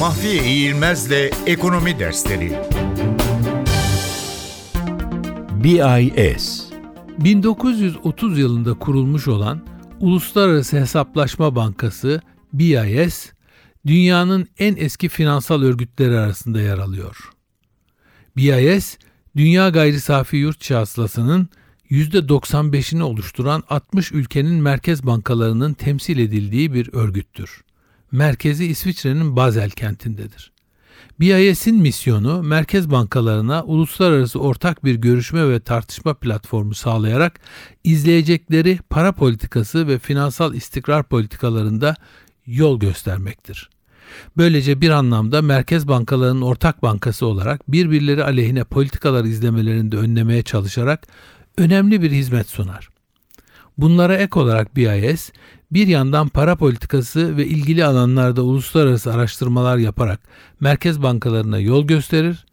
Mahfiye İğilmez'le Ekonomi Dersleri BIS 1930 yılında kurulmuş olan Uluslararası Hesaplaşma Bankası BIS, dünyanın en eski finansal örgütleri arasında yer alıyor. BIS, dünya gayri safi yurt hasılasının %95'ini oluşturan 60 ülkenin merkez bankalarının temsil edildiği bir örgüttür. Merkezi İsviçre'nin Basel kentindedir. BIS'in misyonu merkez bankalarına uluslararası ortak bir görüşme ve tartışma platformu sağlayarak izleyecekleri para politikası ve finansal istikrar politikalarında yol göstermektir. Böylece bir anlamda merkez bankalarının ortak bankası olarak birbirleri aleyhine politikalar izlemelerini de önlemeye çalışarak önemli bir hizmet sunar. Bunlara ek olarak BIS bir yandan para politikası ve ilgili alanlarda uluslararası araştırmalar yaparak merkez bankalarına yol gösterir,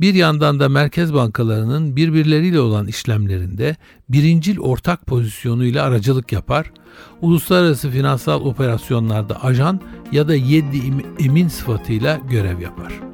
bir yandan da merkez bankalarının birbirleriyle olan işlemlerinde birincil ortak pozisyonuyla aracılık yapar, uluslararası finansal operasyonlarda ajan ya da yeddi emin sıfatıyla görev yapar.